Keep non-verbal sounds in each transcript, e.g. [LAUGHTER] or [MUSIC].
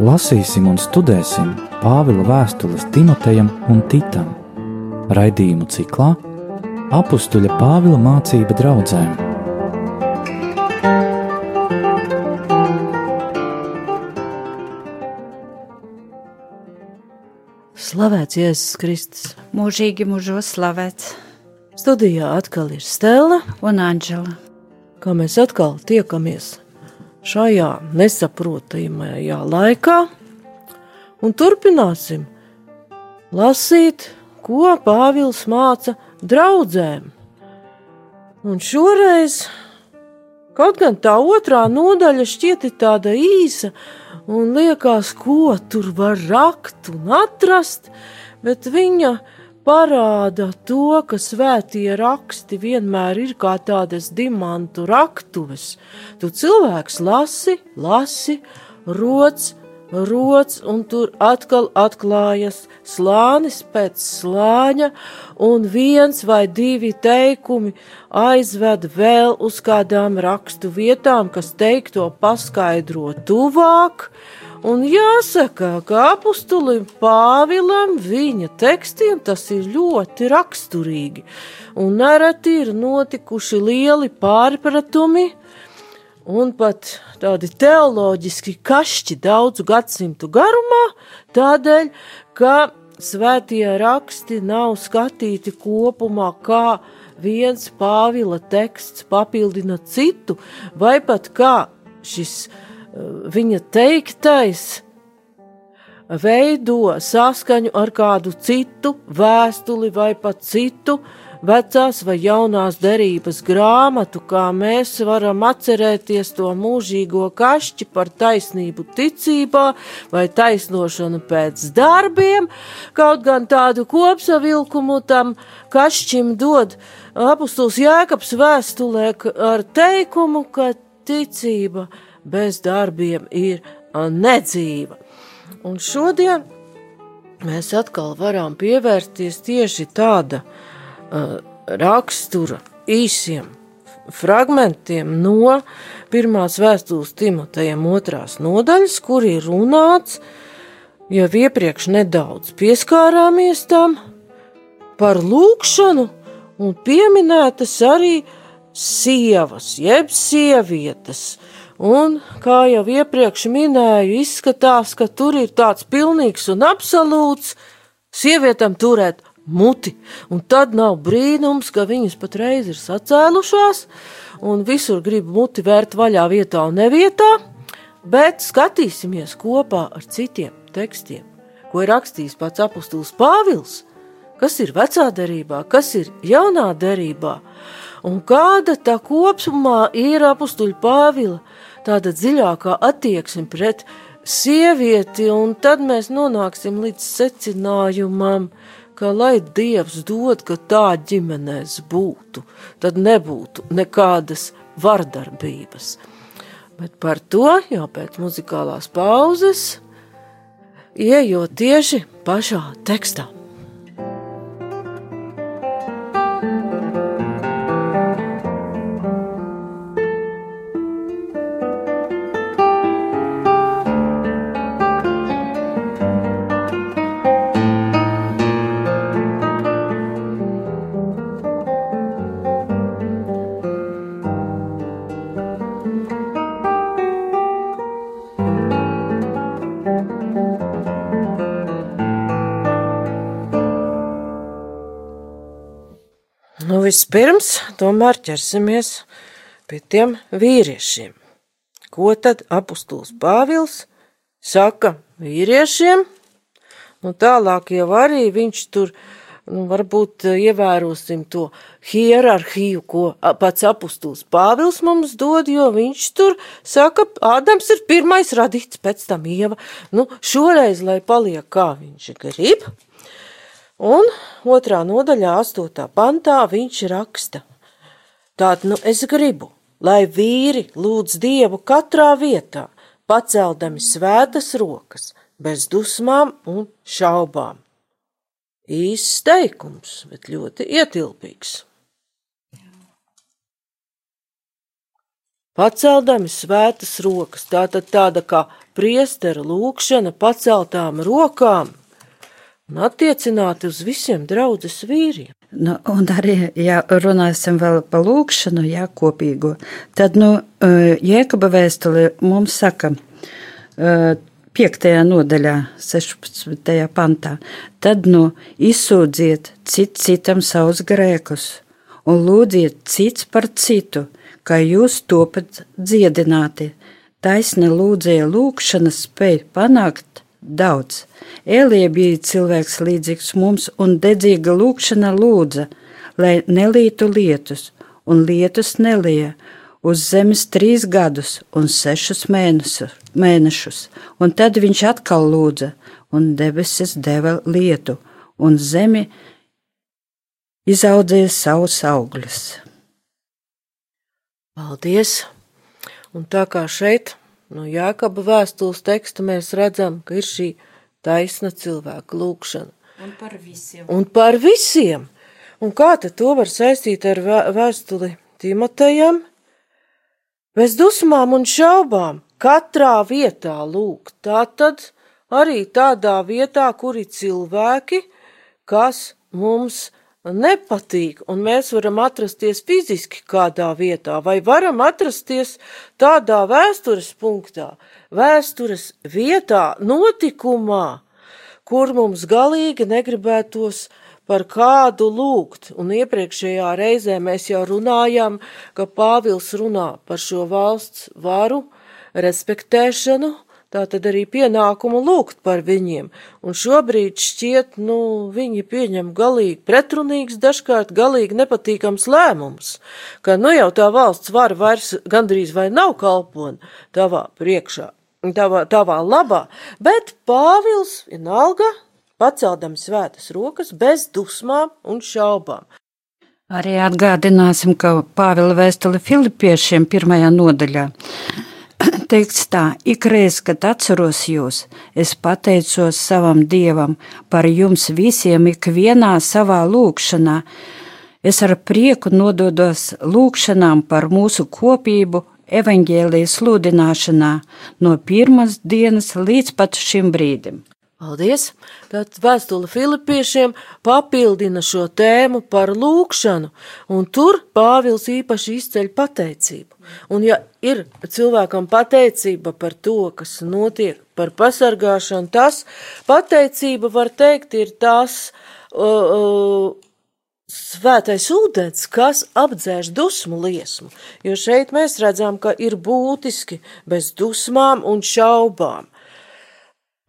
lasīsim un studēsim Pāvila vēstules Timotejam un Titam. Raidījumu ciklā Apstuļa Pāvila mācība draudzēm. Slavēts Jēzus Kristus. Mūžīgi mūžos slavēts Studijā atkal ir Stela, un Anģela. kā mēs atkal tiekamies šajā nesaprotamajā laikā un turpināsim lasīt, ko Pāvils māca draudzēm. Un šoreiz, kaut gan tā otrā nodaļa šķiet tāda īsa un liekas, ko tur var rakt un atrast, bet viņa parāda to, ka svētie raksti vienmēr ir kā tādas dimantu raktuves. Tu cilvēks lasi, lasi, rots, rots, un tur atkal atklājas slānis pēc slāņa, un viens vai divi teikumi aizved vēl uz kādām rakstu vietām, kas teikto paskaidro tuvāk, Un jāsaka, ka apustulim Pāvilam viņa tekstiem tas ir ļoti raksturīgi, un nereti ir notikuši lieli pārpratumi, un pat tādi teoloģiski kašķi daudzu gadsimtu garumā, tādēļ, ka svētie raksti nav skatīti kopumā kā viens Pāvila teksts papildina citu, vai pat kā šis viņa teiktais veido saskaņu ar kādu citu vēstuli vai pat citu vecās vai jaunās derības grāmatu, kā mēs varam atcerēties to mūžīgo kašķi par taisnību ticībā vai taisnošanu pēc darbiem, kaut gan tādu kopsavilkumu tam kašķim dod apustuls Jēkabs vēstulē ar teikumu, ka ticība ir bez darbiem ir nedzīva. Un šodien mēs atkal varam pievērsties tieši tāda uh, rakstura īsiem fragmentiem no pirmās vēstules Timotejam otrās nodaļas, kur ir runāts, jau iepriekš nedaudz pieskārāmies tam par lūkšanu un pieminētas arī sievas, jeb sievietes, Un, kā jau iepriekš minēju, izskatās, ka tur ir tāds pilnīgs un absolūts sievietēm turēt muti. Un tad nav brīnums, ka viņas patreiz ir sacēlušās un visur grib muti vērt vaļā vietā un nevietā, bet skatīsimies kopā ar citiem tekstiem, ko ir rakstījis pats apustulis Pāvils, kas ir vecā derībā, kas ir jaunā derībā, un kāda tā kopumā ir apustuļa Pāvila tāda dziļākā attieksme pret sievieti, un tad mēs nonāksim līdz secinājumam, ka lai Dievs dod, ka tā ģimenēs būtu, tad nebūtu nekādas vardarbības. Bet par to jau pēc muzikālās pauzes, ieejot tieši pašā tekstā. Vispirms tomēr ķersimies pie tiem vīriešiem. Ko tad apustulis Pāvils saka vīriešiem? Nu, tālāk jau arī viņš tur, nu, varbūt ievērosim to hierarhiju, ko pats apustulis Pāvils mums dod, jo viņš tur saka, Ādams ir pirmais radīts, pēc tam Ieva. Nu, šoreiz, lai paliek kā viņš grib, Un otrā nodaļā, astotā pantā, viņš raksta: Tātad, nu, es gribu, lai vīri lūdz Dievu katrā vietā, paceldami svētas rokas, bez dusmām un šaubām. Īsts teikums, bet ļoti ietilpīgs. paceldami svētas rokas. Tā tad tāda kā priestera lūkšana paceltām rokām un attiecināti uz visiem draudzes vīriem. Nu, un arī, ja runāsim vēl par lūkšanu, jā, kopīgo, tad, nu, eh, Jēkaba vēstule mums saka, 5. Eh, nodaļā, 16. pantā, tad, nu, izsūdziet cit citam savus grēkus un lūdziet cits par citu, kā jūs topat dziedināti. Taisni lūdzēja lūkšanas spēj panākt daudz. Elija bija cilvēks līdzīgs mums, un dedzīga lūkšana lūdza, lai nelītu lietus, un lietus nelija uz zemes trīs gadus un sešus mēnesu, mēnešus, un tad viņš atkal lūdza, un debesis deva lietu, un zemi izaudzēja savus augļus. Paldies! Un tā kā šeit, no Jākaba vēstules teksta, mēs redzam, ka ir šī taisna cilvēka lūkšana. Un par visiem. Un par visiem. Un kā tad to var saistīt ar vēstuli Timotejam? Bez dusmām un šaubām katrā vietā lūgt. Tā tad arī tādā vietā, kur ir cilvēki, kas mums nepatīk, un mēs varam atrasties fiziski kādā vietā, vai varam atrasties tādā vēstures punktā, vēstures vietā, notikumā, kur mums galīgi negribētos par kādu lūgt. Un iepriekšējā reizē mēs jau runājām, ka Pāvils runā par šo valsts varu, respektēšanu, tā tad arī pienākumu lūgt par viņiem, un šobrīd šķiet, nu, viņi pieņem galīgi pretrunīgs, dažkārt galīgi nepatīkams lēmums, ka nu jau tā valsts vara vairs gandrīz vai nav kalpona tavā priekšā, tavā, tavā labā, bet Pāvils vienalga paceldam svētas rokas bez dusmām un šaubām. Arī atgādināsim, ka Pāvila vēstule Filipiešiem pirmajā nodaļā [CLEARS THROAT] teikts tā, ikreiz, kad atceros jūs, es pateicos savam dievam par jums visiem, ikvienā savā lūkšanā. Es ar prieku nododos lūkšanām par mūsu kopību, evaņģēlijas sludināšanā no pirmās dienas līdz pat šim brīdim. Paldies! Tātad vēstule Filipiešiem papildina šo tēmu par lūkšanu, un tur Pāvils īpaši izceļ pateicību. Un ja ir cilvēkam pateicība par to, kas notiek, par pasargāšanu, tas pateicība, var teikt, ir tas uh, uh, svētais ūdens, kas apdzēš dusmu liesmu, jo šeit mēs redzam, ka ir būtiski bez dusmām un šaubām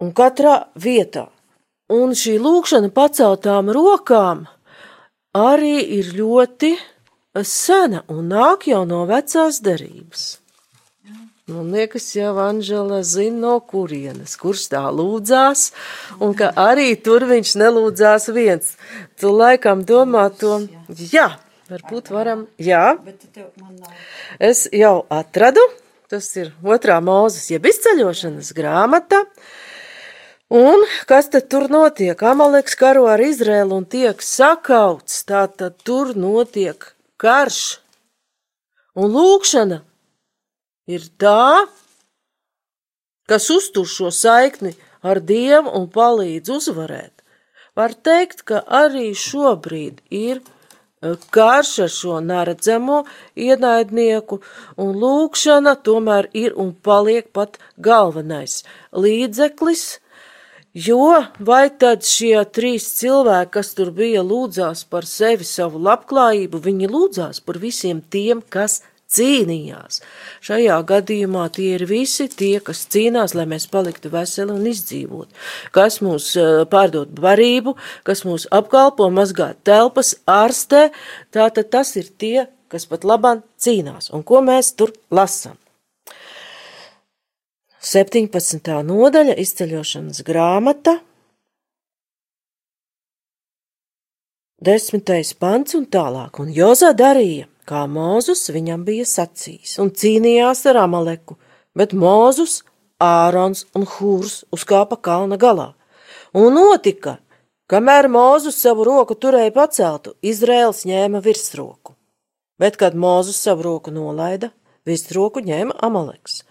un katrā vietā. Un šī lūkšana paceltām rokām arī ir ļoti sena un nāk jau no vecās derības. Man liekas, jau Anžela zina, no kurienes, kurš tā lūdzās, un ka arī tur viņš nelūdzās viens. Tu laikam domā to, jā, varbūt varam, jā. Es jau atradu, tas ir otrā mūzes, jeb izceļošanas grāmata, Un kas tad tur notiek? Amaleks karo ar Izrēlu un tiek sakauts, tā tad tur notiek karš. Un lūkšana ir tā, kas uztur šo saikni ar Dievu un palīdz uzvarēt. Var teikt, ka arī šobrīd ir e, karš ar šo neredzamo ienaidnieku, un lūkšana tomēr ir un paliek pat galvenais līdzeklis, Jo vai tad šie trīs cilvēki, kas tur bija, lūdzās par sevi, savu labklājību, viņi lūdzās par visiem tiem, kas cīnījās. Šajā gadījumā tie ir visi tie, kas cīnās, lai mēs paliktu veseli un izdzīvot, kas mūs eh, pārdod barību, kas mūs apkalpo, mazgā telpas, ārstē, tātad tas ir tie, kas pat labāk cīnās. Un ko mēs tur lasām? 17. nodaļa izceļošanas grāmata, 10. pants un tālāk, un Jozā darīja, kā Mūzus viņam bija sacījis, un cīnījās ar Amaleku, bet Mūzus, Ārons un Hūrs uzkāpa kalna galā. Un notika, kamēr Mūzus savu roku turēja paceltu, Izraels ņēma virsroku. Bet, kad Mūzus savu roku nolaida, Vistu roku ņēma Amaleks.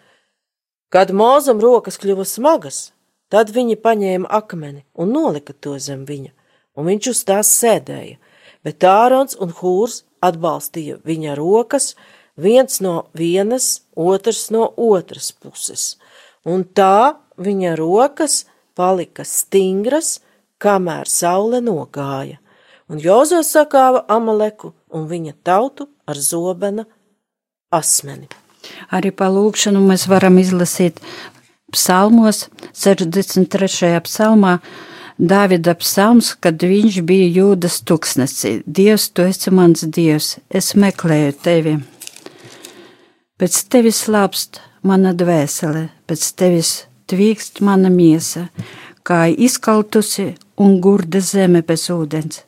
Kad mūzam rokas kļuva smagas, tad viņi paņēma akmeni un nolika to zem viņa, un viņš uz tās sēdēja, bet Ārons un Hūrs atbalstīja viņa rokas, viens no vienas, otrs no otras puses, un tā viņa rokas palika stingras, kamēr saule nogāja, un Jozo sakāva Amaleku un viņa tautu ar zobena asmeni. Arī pa lūkšanu mēs varam izlasīt psalmos, 63. psalmā, Dāvida psalms, kad viņš bija jūdas tuksnesī. Dievs, tu esi mans dievs, es meklēju tevi. Pēc tevis slāpst mana dvēsele, pēc tevis tvīkst mana miesa, kā izkaltusi un gurda zeme bez ūdens.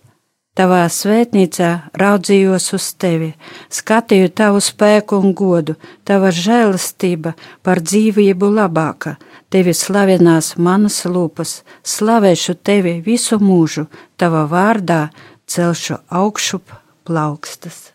Tavā svētnīcā raudzījos uz tevi, skatīju tavu spēku un godu, tava žēlastība par dzīvību labāka, tevi slavinās manas lūpas, slavēšu tevi visu mūžu, tava vārdā celšu augšup plaukstas.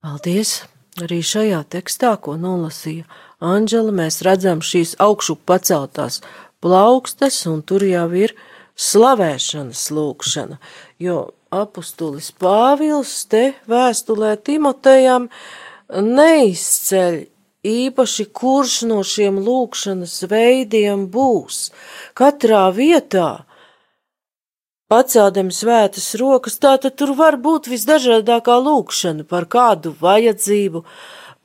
Paldies! Arī šajā tekstā, ko nolasīja Anģela, mēs redzam šīs augšup paceltās plaukstas, un tur jau ir slavēšanas lūkšana, jo apustulis Pāvils te vēstulē Timotejam neizceļ īpaši kurš no šiem lūkšanas veidiem būs. Katrā vietā paceldam svētas rokas, tātad tur var būt visdažādākā lūkšana par kādu vajadzību,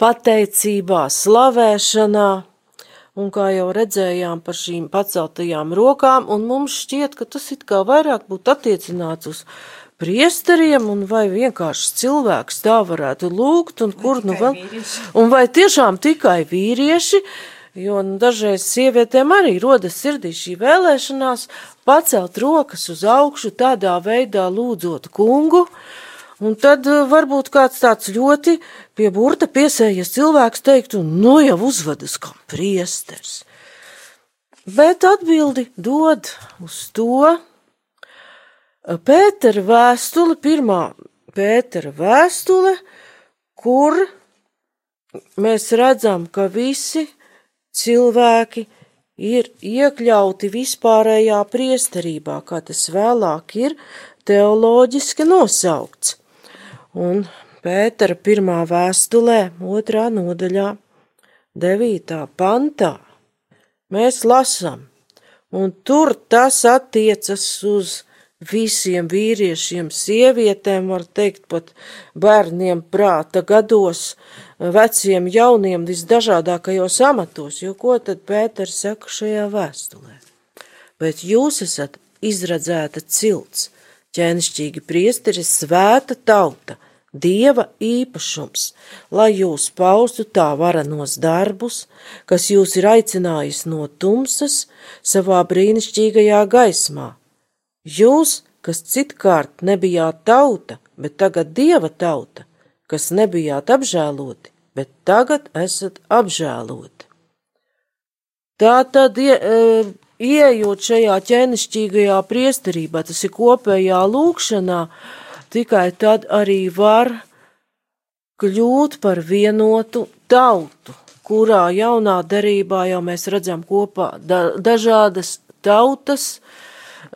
pateicībā, slavēšanā, un kā jau redzējām par šīm paceltajām rokām, un mums šķiet, ka tas it kā vairāk būtu attiecināts uz priesteriem, un vai vienkārši cilvēks tā varētu lūgt, un kur nu vēl, un vai tiešām tikai vīrieši, jo nu, dažreiz sievietēm arī rodas sirdī šī vēlēšanās pacelt rokas uz augšu, tādā veidā lūdzot kungu, Un tad eh, varbūt kāds tāds ļoti pie burta piesējies cilvēks teiktu, nu jau uzvedas kā priesters. Bet atbildi dod uz to eh, Pētera vēstule, pirmā Pētera vēstule, kur mēs redzam, ka visi cilvēki ir iekļauti vispārējā priesterībā, kā tas vēlāk ir teoloģiski nosaukts. Un Pētera pirmā vēstulē, otrā nodaļā, devītā pantā, mēs lasām, un tur tas attiecas uz visiem vīriešiem, sievietēm, var teikt, pat bērniem prāta gados, veciem, jauniem, visdažādākajos amatos, jo ko tad Pēters saka šajā vēstulē? Bet jūs esat izradzēta cilts, ķēnišķīgi priesteri, svēta tauta, Dieva īpašums, lai jūs paustu tā varenos darbus, kas jūs ir aicinājis no tumsas savā brīnišķīgajā gaismā. Jūs, kas citkārt nebijāt tauta, bet tagad Dieva tauta, kas nebijāt apžēloti, bet tagad esat apžēloti. Tā tad, ie, e, ieejot šajā ķēnišķīgajā priesterībā, tas ir kopējā lūkšanā, tikai tad arī var kļūt par vienotu tautu, kurā jaunā derībā jau mēs redzam kopā da dažādas tautas,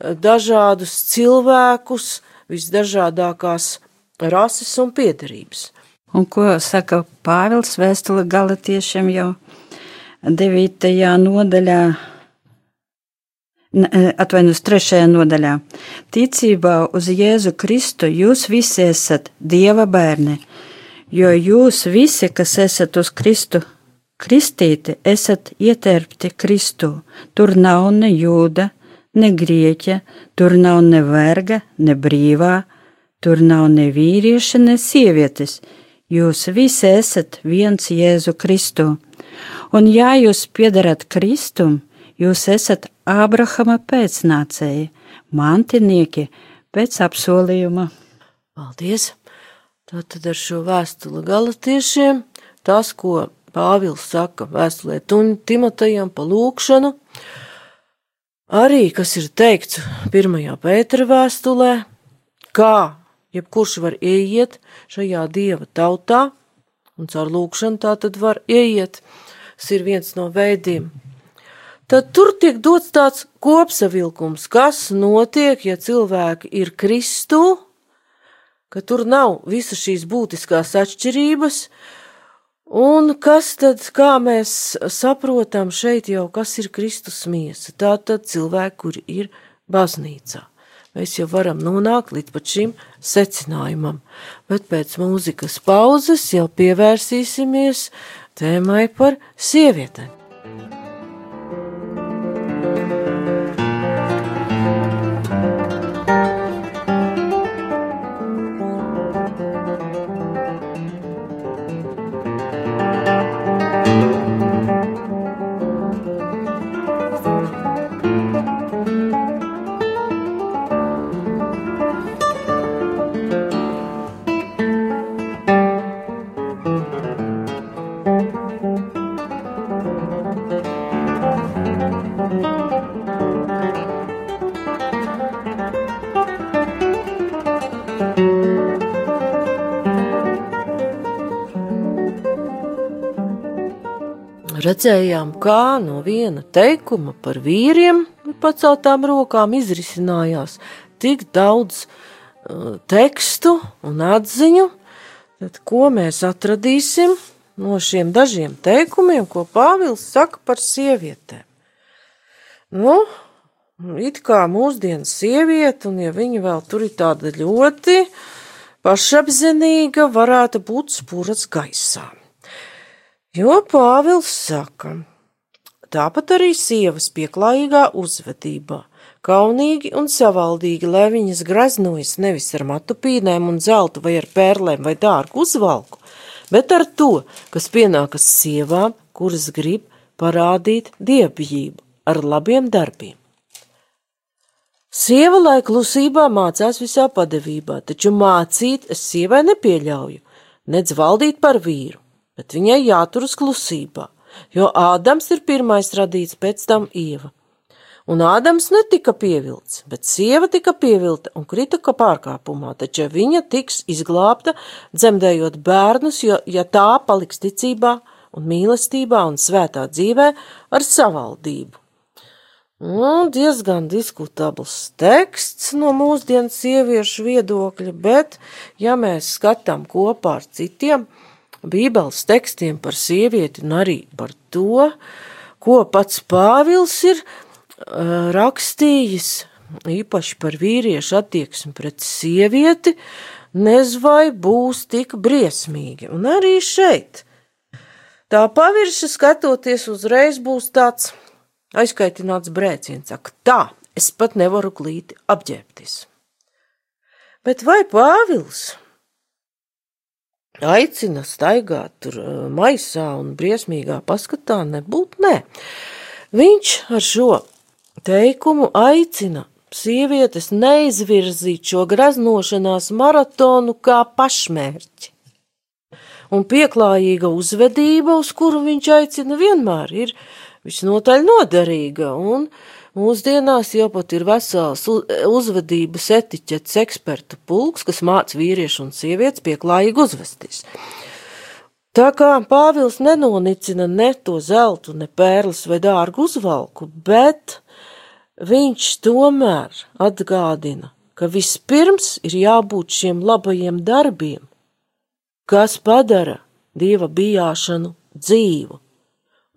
dažādus cilvēkus, visdažādākās rases un piedarības. Un ko saka Pāvils vēstule galatiešiem jau 9. nodaļā atvainojos trešajā nodaļā. Ticībā uz Jēzu Kristu jūs visi esat Dieva bērni, jo jūs visi, kas esat uz Kristu kristīti, esat ieterpti Kristū. Tur nav ne jūda, ne grieķa, tur nav ne verga, ne brīvā, tur nav ne vīrieša, ne sievietes. Jūs visi esat viens Jēzu Kristu. Un ja jūs piedarat Kristum, jūs esat Ābrahama pēcnācēji, mantinieki pēc apsolījuma. Paldies! Tātad ar šo vēstuli galatiešiem tas, ko Pāvils saka vēstulē Timotejam pa lūkšanu, arī, kas ir teikts pirmajā Pētera vēstulē, kā jebkurš var ieiet šajā dieva tautā, un caur lūkšanu tā tad var ieiet. Tas ir viens no veidiem. Tad tur tiek dots tāds kopsavilkums, kas notiek, ja cilvēki ir Kristū, ka tur nav visas šīs būtiskās atšķirības, Un kas tad, kā mēs saprotam šeit jau, kas ir Kristus miesa? Tā tad cilvēki, kuri ir baznīcā. Mēs jau varam nonākt līdz šim secinājumam, bet pēc mūzikas pauzes jau pievērsīsimies tēmai par sievietēm. Redzējām, kā no viena teikuma par vīriem paceltām rokām izrisinājās tik daudz uh, tekstu un atziņu, tad ko mēs atradīsim no šiem dažiem teikumiem, ko Pāvils saka par sievietēm. Nu, it kā mūsdienas sieviete, un ja viņa vēl tur ir tāda ļoti pašapzinīga, varētu būt spuras gaisām. Jo Pāvils saka, tāpat arī sievas pieklājīgā uzvedībā, kaunīgi un savaldīgi, lai viņas graznojas nevis ar matupīnēm un zeltu vai ar pērlēm vai dārgu uzvalku, bet ar to, kas pienākas sievām, kuras grib parādīt dievbijību ar labiem darbiem. Sieva lai klusībā mācās visā padevībā, taču mācīt es sievai nepieļauju, nedz valdīt par vīru bet viņai jāturas klusībā, jo Ādams ir pirmais radīts, pēc tam Ieva. Un Ādams netika pievilts, bet sieva tika pievilta un krita pārkāpumā, taču viņa tiks izglābta, dzemdējot bērnus, jo, ja tā paliks ticībā un mīlestībā un svētā dzīvē ar savaldību. Nu, diezgan diskutabls teksts no mūsdienas sieviešu viedokļa, bet, ja mēs skatām kopā ar citiem, Bībeles tekstiem par sievieti un arī par to, ko pats Pāvils ir uh, rakstījis, īpaši par vīriešu attieksmi pret sievieti, nez vai būs tik briesmīgi. Un arī šeit. Tā pavirša skatoties uzreiz būs tāds aizkaitināts brēciens, saka, tā, es pat nevaru glīti apģērbties. Bet vai Pāvils aicina staigāt tur eh, maisā un briesmīgā paskatā, nebūt nē. Viņš ar šo teikumu aicina sievietes neizvirzīt šo graznošanās maratonu kā pašmērķi. Un pieklājīga uzvedība, uz kuru viņš aicina, vienmēr ir visnotaļ noderīga un uh, Mūsdienās jau pat ir vesels uzvedības etiķetes ekspertu pulks, kas māca vīriešu un sievietes pieklājīgi uzvesties. Tā kā Pāvils nenonicina ne to zeltu, ne pērles vai dārgu uzvalku, bet viņš tomēr atgādina, ka vispirms ir jābūt šiem labajiem darbiem, kas padara dieva bijāšanu dzīvu.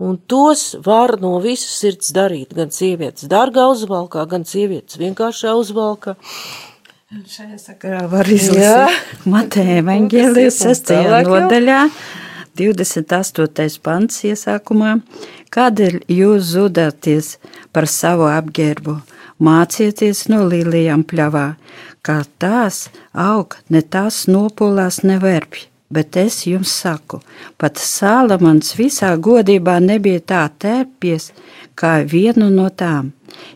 Un tos var no visas sirds darīt. Gan sievietes dārgā uzvalkā, gan sievietes vienkāršā uzvalkā. Šajā sakarā var izlasīt Mateja evaņģēlijas 6. nodaļā, 28. pants iesākumā. Kādēļ jūs zudāties par savu apģērbu? Mācieties no līlijām pļavā, kā tās aug, ne tās nopolās neverpj bet es jums saku, pat Sālamans visā godībā nebija tā tērpies kā vienu no tām.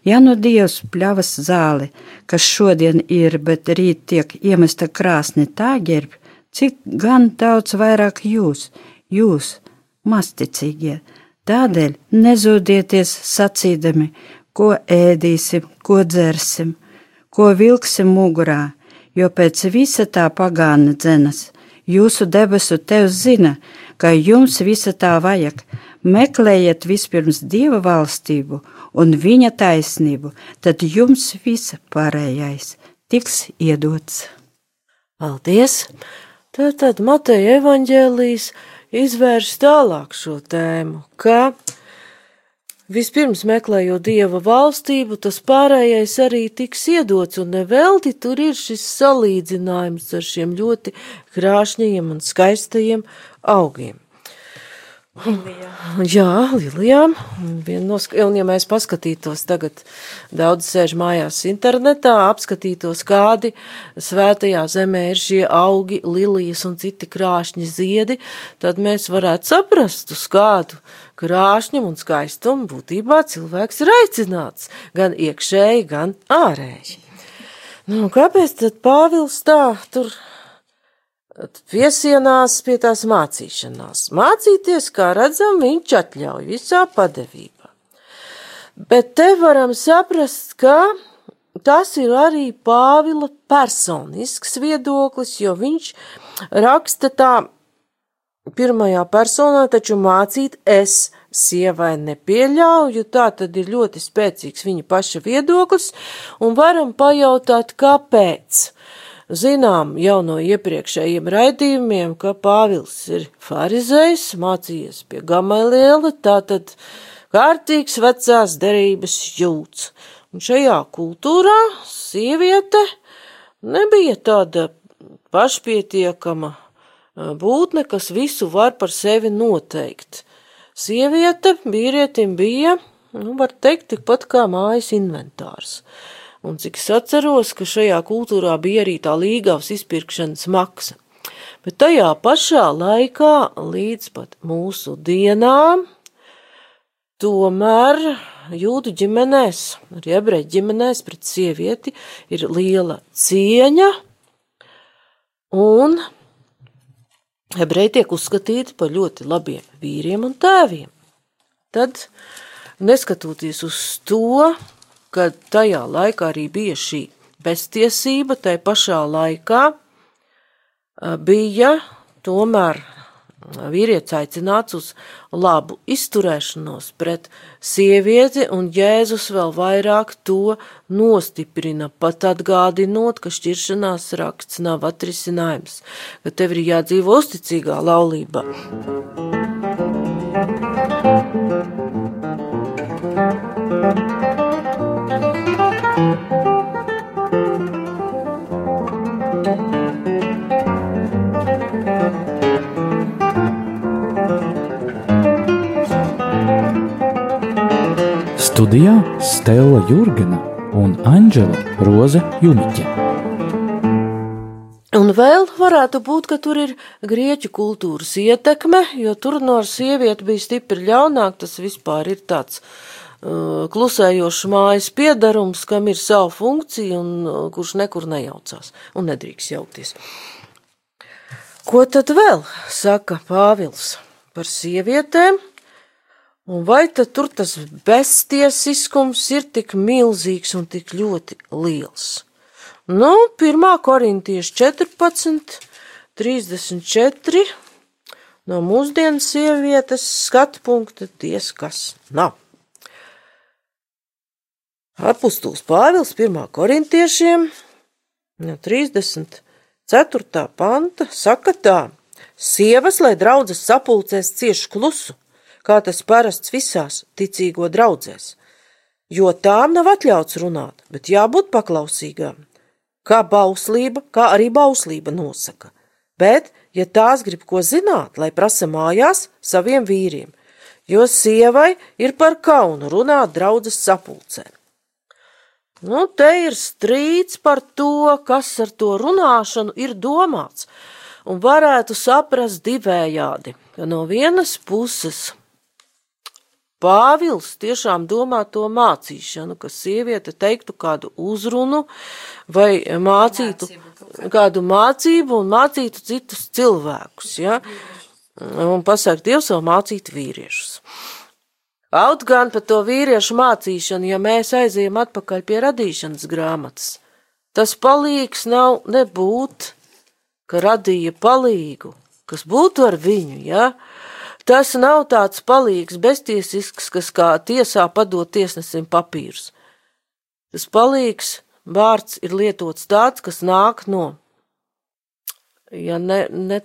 Ja nu Dievs pļavas zāli, kas šodien ir, bet rīt tiek iemesta krāsni tā ģērb, cik gan daudz vairāk jūs, jūs, masticīgie, tādēļ nezudieties sacīdami, ko ēdīsim, ko dzersim, ko vilksim mugurā, jo pēc visa tā pagāna dzenas – Jūsu debesu Tevs zina, ka jums visa tā vajag. Meklējiet vispirms Dieva valstību un Viņa taisnību, tad jums visa pārējais tiks iedots. Paldies! Tātad Mateja evaņģēlijas izvērš tālāk šo tēmu, ka Vispirms meklējot dieva valstību, tas pārējais arī tiks iedots, un nevelti tur ir šis salīdzinājums ar šiem ļoti krāšņajiem un skaistajiem augiem. Lilijā. [LAUGHS] Jā, lilijām. No, un, ja mēs paskatītos tagad, daudz sēž mājās internetā, apskatītos, kādi svētajā zemē ir šie augi, lilijas un citi krāšņi ziedi, tad mēs varētu saprast, uz kādu krāšņumu un skaistumu būtībā cilvēks ir aicināts, gan iekšēji, gan ārēji. Nu, kāpēc tad Pāvils tā tur piesienās pie tās mācīšanās. Mācīties, kā redzam, viņš atļauj visā padevībā. Bet te varam saprast, ka tas ir arī Pāvila personisks viedoklis, jo viņš raksta tā pirmajā personā, taču mācīt es sievai nepieļauju, tā tad ir ļoti spēcīgs viņa paša viedoklis, un varam pajautāt, kāpēc. Zinām jau no iepriekšējiem raidījumiem, ka Pāvils ir farizējs, mācījies pie Gamaliela, tātad kārtīgs vecās derības jūts. Un šajā kultūrā sieviete nebija tāda pašpietiekama būtne, kas visu var par sevi noteikt. Sieviete vīrietim bija, nu, var teikt, tikpat kā mājas inventārs. Un cik es atceros, ka šajā kultūrā bija arī tā līgavas izpirkšanas maksa. Bet tajā pašā laikā, līdz pat mūsu dienām, tomēr jūdu ģimenēs, arī ebreļu ģimenēs pret sievieti ir liela cieņa, un ebreji tiek uzskatīti par ļoti labiem vīriem un tēviem. Tad, neskatoties uz to, ka tajā laikā arī bija šī beztiesība, tai pašā laikā bija tomēr vīrietis aicināts uz labu izturēšanos pret sievieti, un Jēzus vēl vairāk to nostiprina, pat atgādinot, ka šķiršanās raksts nav atrisinājums, ka tev ir jādzīvo uzticīgā laulībā. Studijā Stela Jurgena un Anģela Roze Jumiķe. Un vēl varētu būt, ka tur ir grieķu kultūras ietekme, jo tur no sievieti bija stipri ļaunāk, tas vispār ir tāds uh, klusējošs mājas piedarums, kam ir sava funkcija un uh, kurš nekur nejaucās un nedrīkst jaukties. Ko tad vēl saka Pāvils par sievietēm? Un vai tad tur tas beztiesiskums ir tik milzīgs un tik ļoti liels? Nu, 1. korintieši 14, 34 no mūsdienas sievietes skatu punkta ties, kas nav. Apustuls Pāvils 1. korintiešiem no 34. panta saka tā: Sievas, lai draudzes sapulcēs cieši klusu, kā tas parasts visās ticīgo draudzēs, jo tām nav atļauts runāt, bet jābūt paklausīgām. Kā bauslība, kā arī bauslība nosaka. Bet, ja tās grib ko zināt, lai prasa mājās saviem vīriem, jo sievai ir par kaunu runāt draudzes sapulcē. Nu, te ir strīds par to, kas ar to runāšanu ir domāts, un varētu saprast divējādi, ka no vienas puses Pāvils tiešām domā to mācīšanu, ka sieviete teiktu kādu uzrunu vai mācītu mācību, kādu mācību un mācītu citus cilvēkus, ja? Un pasaka, Dievs vēl mācīt vīriešus. Kaut gan par to vīriešu mācīšanu, ja mēs aizējam atpakaļ pie radīšanas grāmatas, tas palīgs nav nebūt ka radīja palīgu, kas būtu ar viņu, ja? Tas nav tāds palīgs beztiesisks, kas kā tiesā padot tiesnesim papīrus. Tas palīgs vārds ir lietots tāds, kas nāk no, ja ne, ne,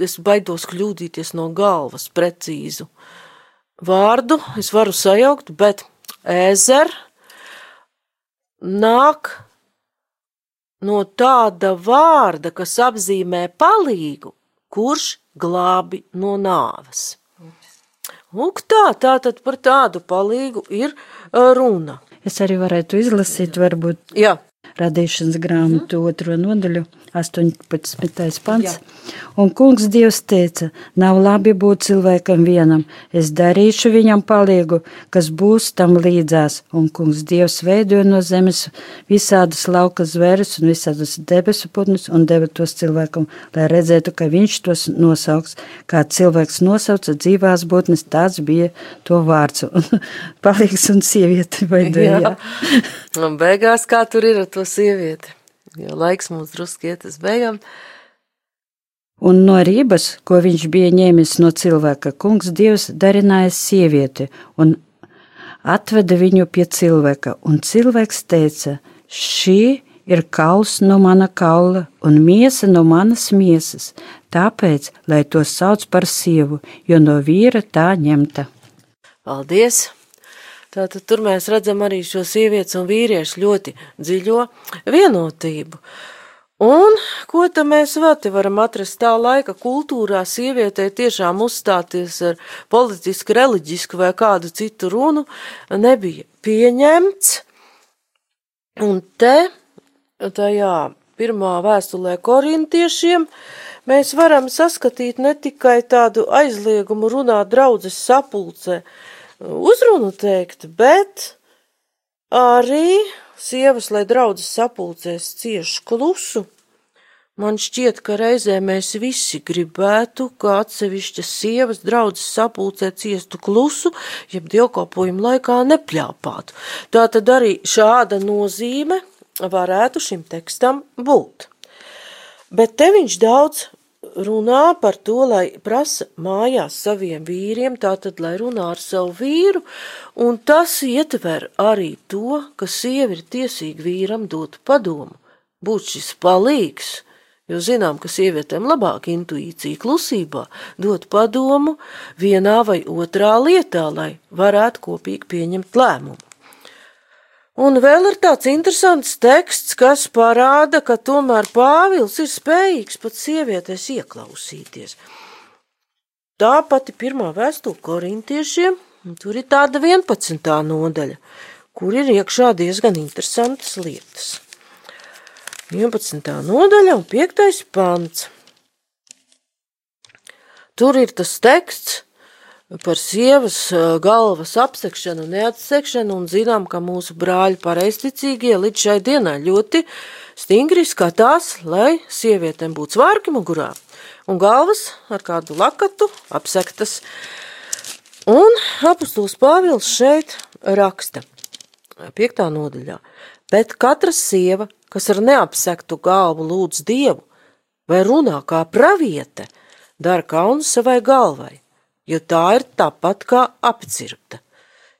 es baidos kļūdīties no galvas precīzu vārdu, es varu sajaukt, bet ezer nāk no tāda vārda, kas apzīmē palīgu, kurš glābi no nāves. Lūk, tā, tā tad par tādu palīgu ir runa. Es arī varētu izlasīt, varbūt, Jā. radīšanas grāmatu otro nodaļu, 18. pants. Un kungs Dievs teica, nav labi būt cilvēkam vienam, es darīšu viņam palīgu, kas būs tam līdzās. Un kungs Dievs veidoja no zemes visādas lauka zvēres un visādas debesu putnus un deva tos cilvēkam, lai redzētu, ka viņš tos nosauks. Kā cilvēks nosauca dzīvās būtnes, tāds bija to vārds. [LAUGHS] Palīgs un sievieti veidoja. Jā. Un beigās kā tur ir ar to sievieti? Jo laiks mums drusku iet uz beigām. Un no rības, ko viņš bija ņēmis no cilvēka, kungs Dievs darināja sievieti un atveda viņu pie cilvēka. Un cilvēks teica: Šī ir kauls no mana kaula un miesa no manas miesas, tāpēc, lai to sauc par sievu, jo no vīra tā ņemta. Paldies! Tātad tur mēs redzam arī šo sievietes un vīriešu ļoti dziļo vienotību. Un ko tad mēs vēl te varam atrast tā laika kultūrā sievietei tiešām uzstāties ar politisku, reliģisku vai kādu citu runu nebija pieņemts. Un te, tajā pirmā vēstulē korintiešiem, mēs varam saskatīt ne tikai tādu aizliegumu runāt draudzes sapulcē, uzrunu teikt, bet arī sievas, lai draudzes sapulcēs cieši klusu. Man šķiet, ka reizē mēs visi gribētu, ka atsevišķas sievas draudzes sapulcē ciestu klusu, jeb dievkalpojumu laikā nepļāpātu. Tā tad arī šāda nozīme varētu šim tekstam būt. Bet te viņš daudz runā par to, lai prasa mājās saviem vīriem, tātad, lai runā ar savu vīru, un tas ietver arī to, ka sievi ir tiesīgi vīram dot padomu, būt šis palīgs, jo zinām, ka sievietēm labāk intuīcija klusībā dot padomu vienā vai otrā lietā, lai varētu kopīgi pieņemt lēmumu. Un vēl ir tāds interesants teksts, kas parāda, ka tomēr Pāvils ir spējīgs pat sievietēs ieklausīties. Tā pati pirmā vēstule korintiešiem, tur ir tāda 11. nodaļa, kur ir iekšā diezgan interesantas lietas. 11. nodaļa un 5. pants. Tur ir tas teksts, par sievas galvas apsekšanu un neatsekšanu, un zinām, ka mūsu brāļi pareizticīgie līdz šai dienai ļoti stingri skatās, lai sievietēm būtu svārki mugurā, un galvas ar kādu lakatu apsektas. Un apustulis Pāvils šeit raksta, piektā nodaļā, bet katra sieva, kas ar neapsektu galvu lūdz Dievu, vai runā kā praviete, dara kaunu savai galvai jo tā ir tāpat kā apcirpta.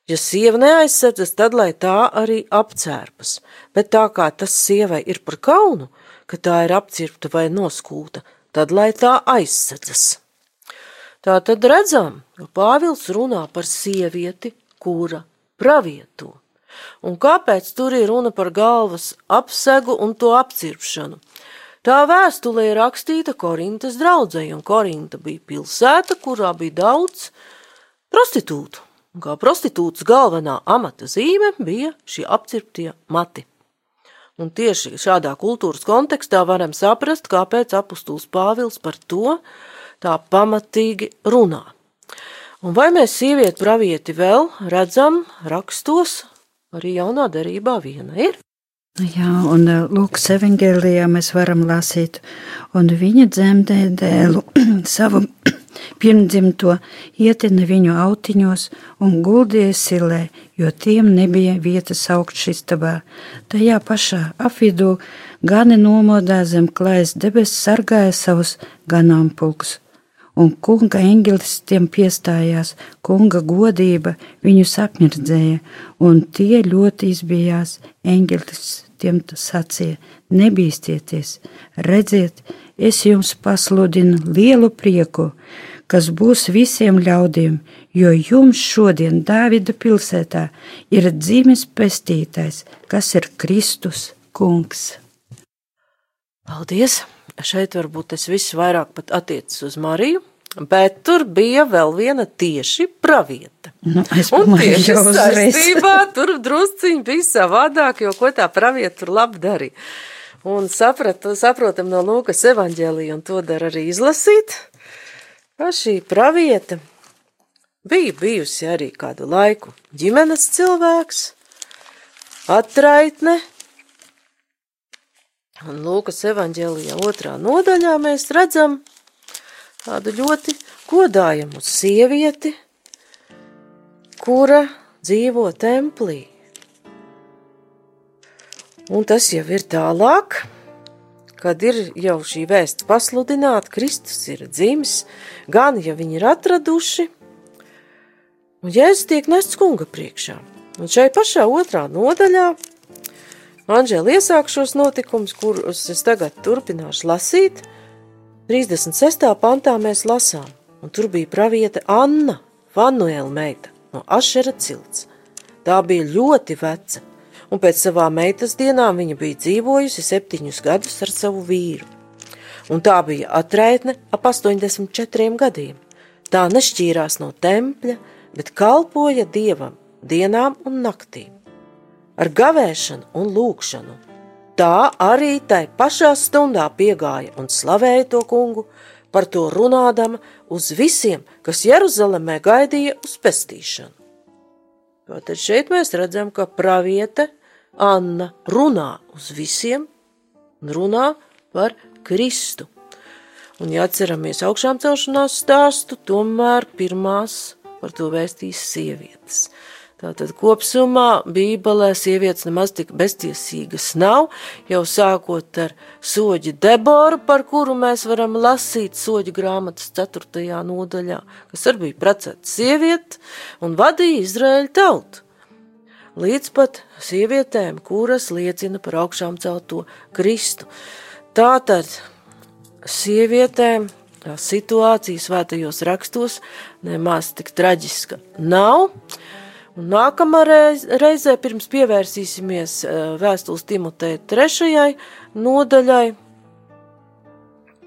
Ja sieva neaizsardzas, tad lai tā arī apcērpas, bet tā kā tas sievai ir par kaunu, ka tā ir apcirpta vai noskūta, tad lai tā aizsardzas. Tā tad redzam, ka Pāvils runā par sievieti, kura pravieto. Un kāpēc tur ir runa par galvas apsegu un to apcirpšanu? Tā vēstule ir rakstīta Korintas draudzēji, un Korinta bija pilsēta, kurā bija daudz prostitūtu. Un kā prostitūtas galvenā amata zīme bija šie apcirptie mati. Un tieši šādā kultūras kontekstā varam saprast, kāpēc apustulis Pāvils par to tā pamatīgi runā. Un vai mēs sievieti pravieti vēl redzam rakstos, arī jaunā derībā viena ir. Jā, un eh, Lūkas evangelijā mēs varam lasīt, un viņa dzemdē dēlu [CLEARS THROAT] savu [CLEARS THROAT] pirmdzimto, ietina viņu autiņos un guldīja silē, jo tiem nebija vietas augšsistabā. Tajā pašā apvidū gani nomodā zem klājas debesis sargāja savus ganāmpulkus un kunga eņģelis tiem piestājās, kunga godība viņus apmirdzēja, un tie ļoti izbijās. Eņģelis tiem sacīja: Nebīsties, redziet, es jums pasludinu lielu prieku, kas būs visiem ļaudīm, jo jums šodien Dāvida pilsētā ir dzimis pestītais, kas ir Kristus kungs. Paldies! šeit varbūt tas viss vairāk pat attiecas uz Mariju, bet tur bija vēl viena tieši pravieta. Nu, es domāju, [LAUGHS] uzreiz. saistībā tur drusciņi bija savādāk, jo ko tā pravieta tur labi darīja. Un saprat, saprotam no Lūkas evaņģēlija, un to dara arī izlasīt, ka šī pravieta bija bijusi arī kādu laiku ģimenes cilvēks, atraitne, Un Lūkas evanģēlijā otrā nodaļā mēs redzam tādu ļoti godājamu sievieti, kura dzīvo templī. Un tas jau ir tālāk, kad ir jau šī vēsts pasludināta, Kristus ir dzimis, gan ja viņi ir atraduši, un Jēzus tiek nests kunga priekšā. Un šai pašā otrā nodaļā Anģēla iesāk šos notikumus, kurus es tagad turpināšu lasīt. 36. pantā mēs lasām, un tur bija praviete Anna, Vanuēla meita no Ašera cilts. Tā bija ļoti veca, un pēc savām meitas dienām viņa bija dzīvojusi septiņus gadus ar savu vīru. Un tā bija atraitne ap 84 gadiem. Tā nešķīrās no tempļa, bet kalpoja dievam dienām un naktīm ar gavēšanu un lūgšanu. Tā arī tai pašā stundā piegāja un slavēja to kungu, par to runādama uz visiem, kas Jeruzalemē gaidīja uz pestīšanu. Tātad šeit mēs redzam, ka praviete Anna runā uz visiem un runā par Kristu. Un, ja atceramies augšām celšanās stāstu, tomēr pirmās par to vēstīs sievietes. Tātad kopsumā Bībelē sievietes nemaz tik beztiesīgas nav, jau sākot ar soģi Deboru, par kuru mēs varam lasīt soģi grāmatas 4. nodaļā, kas arī bija precēta sieviete un vadīja Izraēļu tautu. Līdz pat sievietēm, kuras liecina par augšām celto Kristu. Tātad sievietēm tā situācija svētajos rakstos nemaz tik traģiska nav. Un nākamā reiz, reizē, pirms pievērsīsimies vēstules Timotei trešajai nodaļai,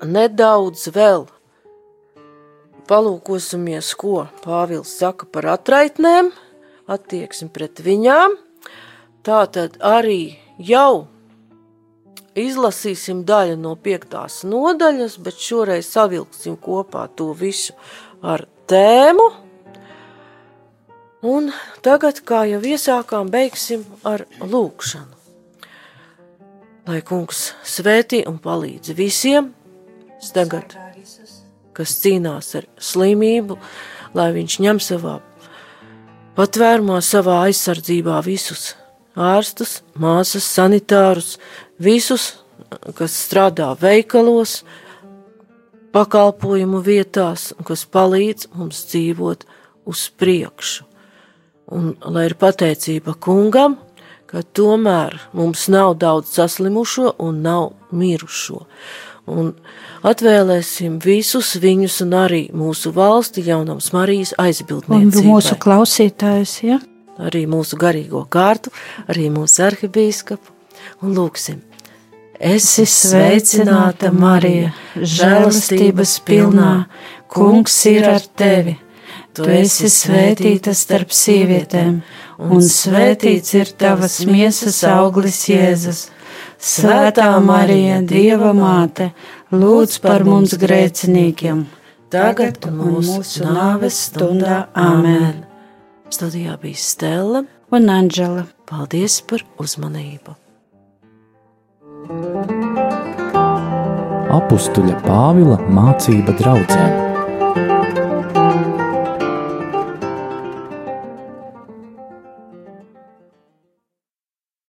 nedaudz vēl palūkosimies, ko Pāvils saka par atraitnēm, attieksmi pret viņām. Tātad arī jau izlasīsim daļu no piektās nodaļas, bet šoreiz savilksim kopā to visu ar tēmu. Un tagad, kā jau iesākām, beigsim ar lūkšanu. Lai kungs svētī un palīdz visiem, tagad, kas cīnās ar slimību, lai viņš ņem savā patvērumā, savā aizsardzībā visus ārstus, māsas, sanitārus, visus, kas strādā veikalos, pakalpojumu vietās, kas palīdz mums dzīvot uz priekšu. Un lai ir pateicība kungam, ka tomēr mums nav daudz saslimušo un nav mirušo. Un atvēlēsim visus viņus un arī mūsu valsti jaunams Marijas Un aizbildniecībai. mūsu klausītājs, ja? arī mūsu garīgo kārtu, arī mūsu arhibīskapu, un lūksim. Esi sveicināta, Marija, žēlastības pilnā, kungs ir ar tevi. Tu esi svētīta starp sievietēm, un svētīts ir tavas miesas auglis Jēzus. Svētā Marija, Dieva māte, lūdz par mums grēciniekiem, tagad un mūsu nāves stundā. Āmen! Studijā bija Stela. Un Anģela. Paldies par uzmanību! Apustuļa Pāvila mācība draudzēm.